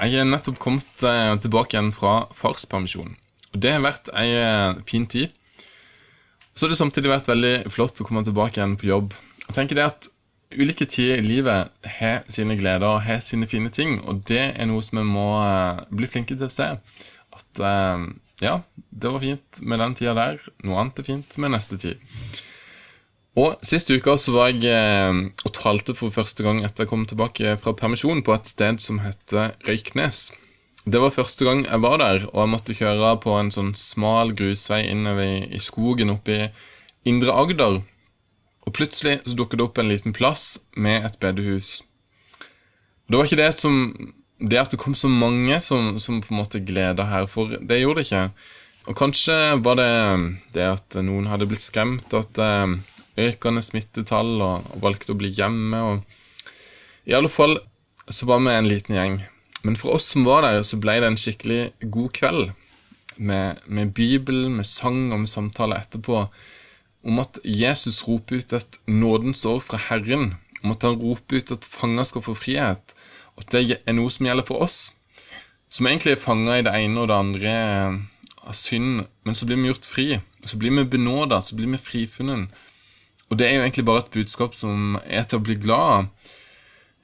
Jeg er nettopp kommet eh, tilbake igjen fra farspermisjon. Og det har vært ei eh, fin tid. Så har det samtidig vært veldig flott å komme tilbake igjen på jobb. Og tenker det at Ulike tider i livet har sine gleder og har sine fine ting, og det er noe som vi må eh, bli flinke til å se. At ja, det var fint med den tida der, noe annet er fint med neste tid. Og Sist uke så var jeg eh, og talte for første gang etter jeg kom tilbake fra permisjon på et sted som heter Røyknes. Det var første gang jeg var der, og jeg måtte kjøre på en sånn smal grusvei innover i, i skogen oppe i Indre Agder. Og plutselig så dukket det opp en liten plass med et bedehus. Det var ikke det som Det at det kom så mange som, som på en måte gleda her, for det gjorde det ikke. Og kanskje var det det at noen hadde blitt skremt, at eh, økende smittetall, og, og valgte å bli hjemme. og I alle fall så var vi en liten gjeng. Men for oss som var der, så ble det en skikkelig god kveld. Med, med Bibel, med sang og med samtale etterpå om at Jesus roper ut et nådens år fra Herren, om at han roper ut at fanger skal få frihet, at det er noe som gjelder for oss, som egentlig er fanga i det ene og det andre av synd, men så blir vi gjort fri, så blir vi benåda, så blir vi frifunnet. Og det er jo egentlig bare et budskap som er til å bli glad av.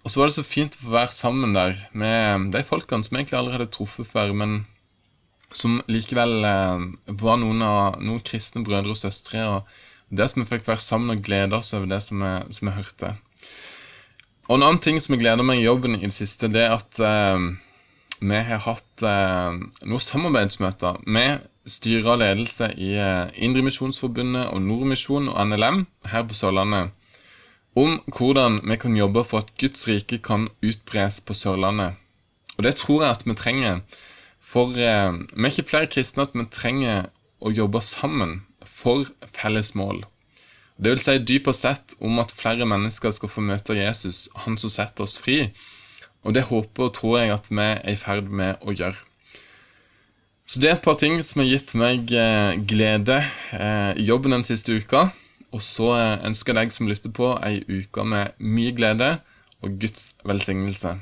Og så var det så fint å få være sammen der med de folkene som egentlig allerede hadde truffet før, men som likevel eh, var noen av noen kristne brødre og søstre. og det som vi fikk være sammen og glede oss over det som vi, som vi hørte. Og En annen ting som jeg gleder meg i jobben i det siste, det er at eh, vi har hatt eh, noen samarbeidsmøter med styre og ledelse i eh, Indremisjonsforbundet og Nordmisjon og NLM her på Sørlandet om hvordan vi kan jobbe for at Guds rike kan utbres på Sørlandet. Og det tror jeg at vi trenger. For eh, vi er ikke flere kristne at vi trenger å jobbe sammen for felles mål. Det vil si dypere sett om at flere mennesker skal få møte Jesus, han som setter oss fri. Og det håper og tror jeg at vi er i ferd med å gjøre. Så det er et par ting som har gitt meg eh, glede eh, i jobben den siste uka. Og så eh, ønsker jeg deg som lytter på, ei uke med mye glede og Guds velsignelse.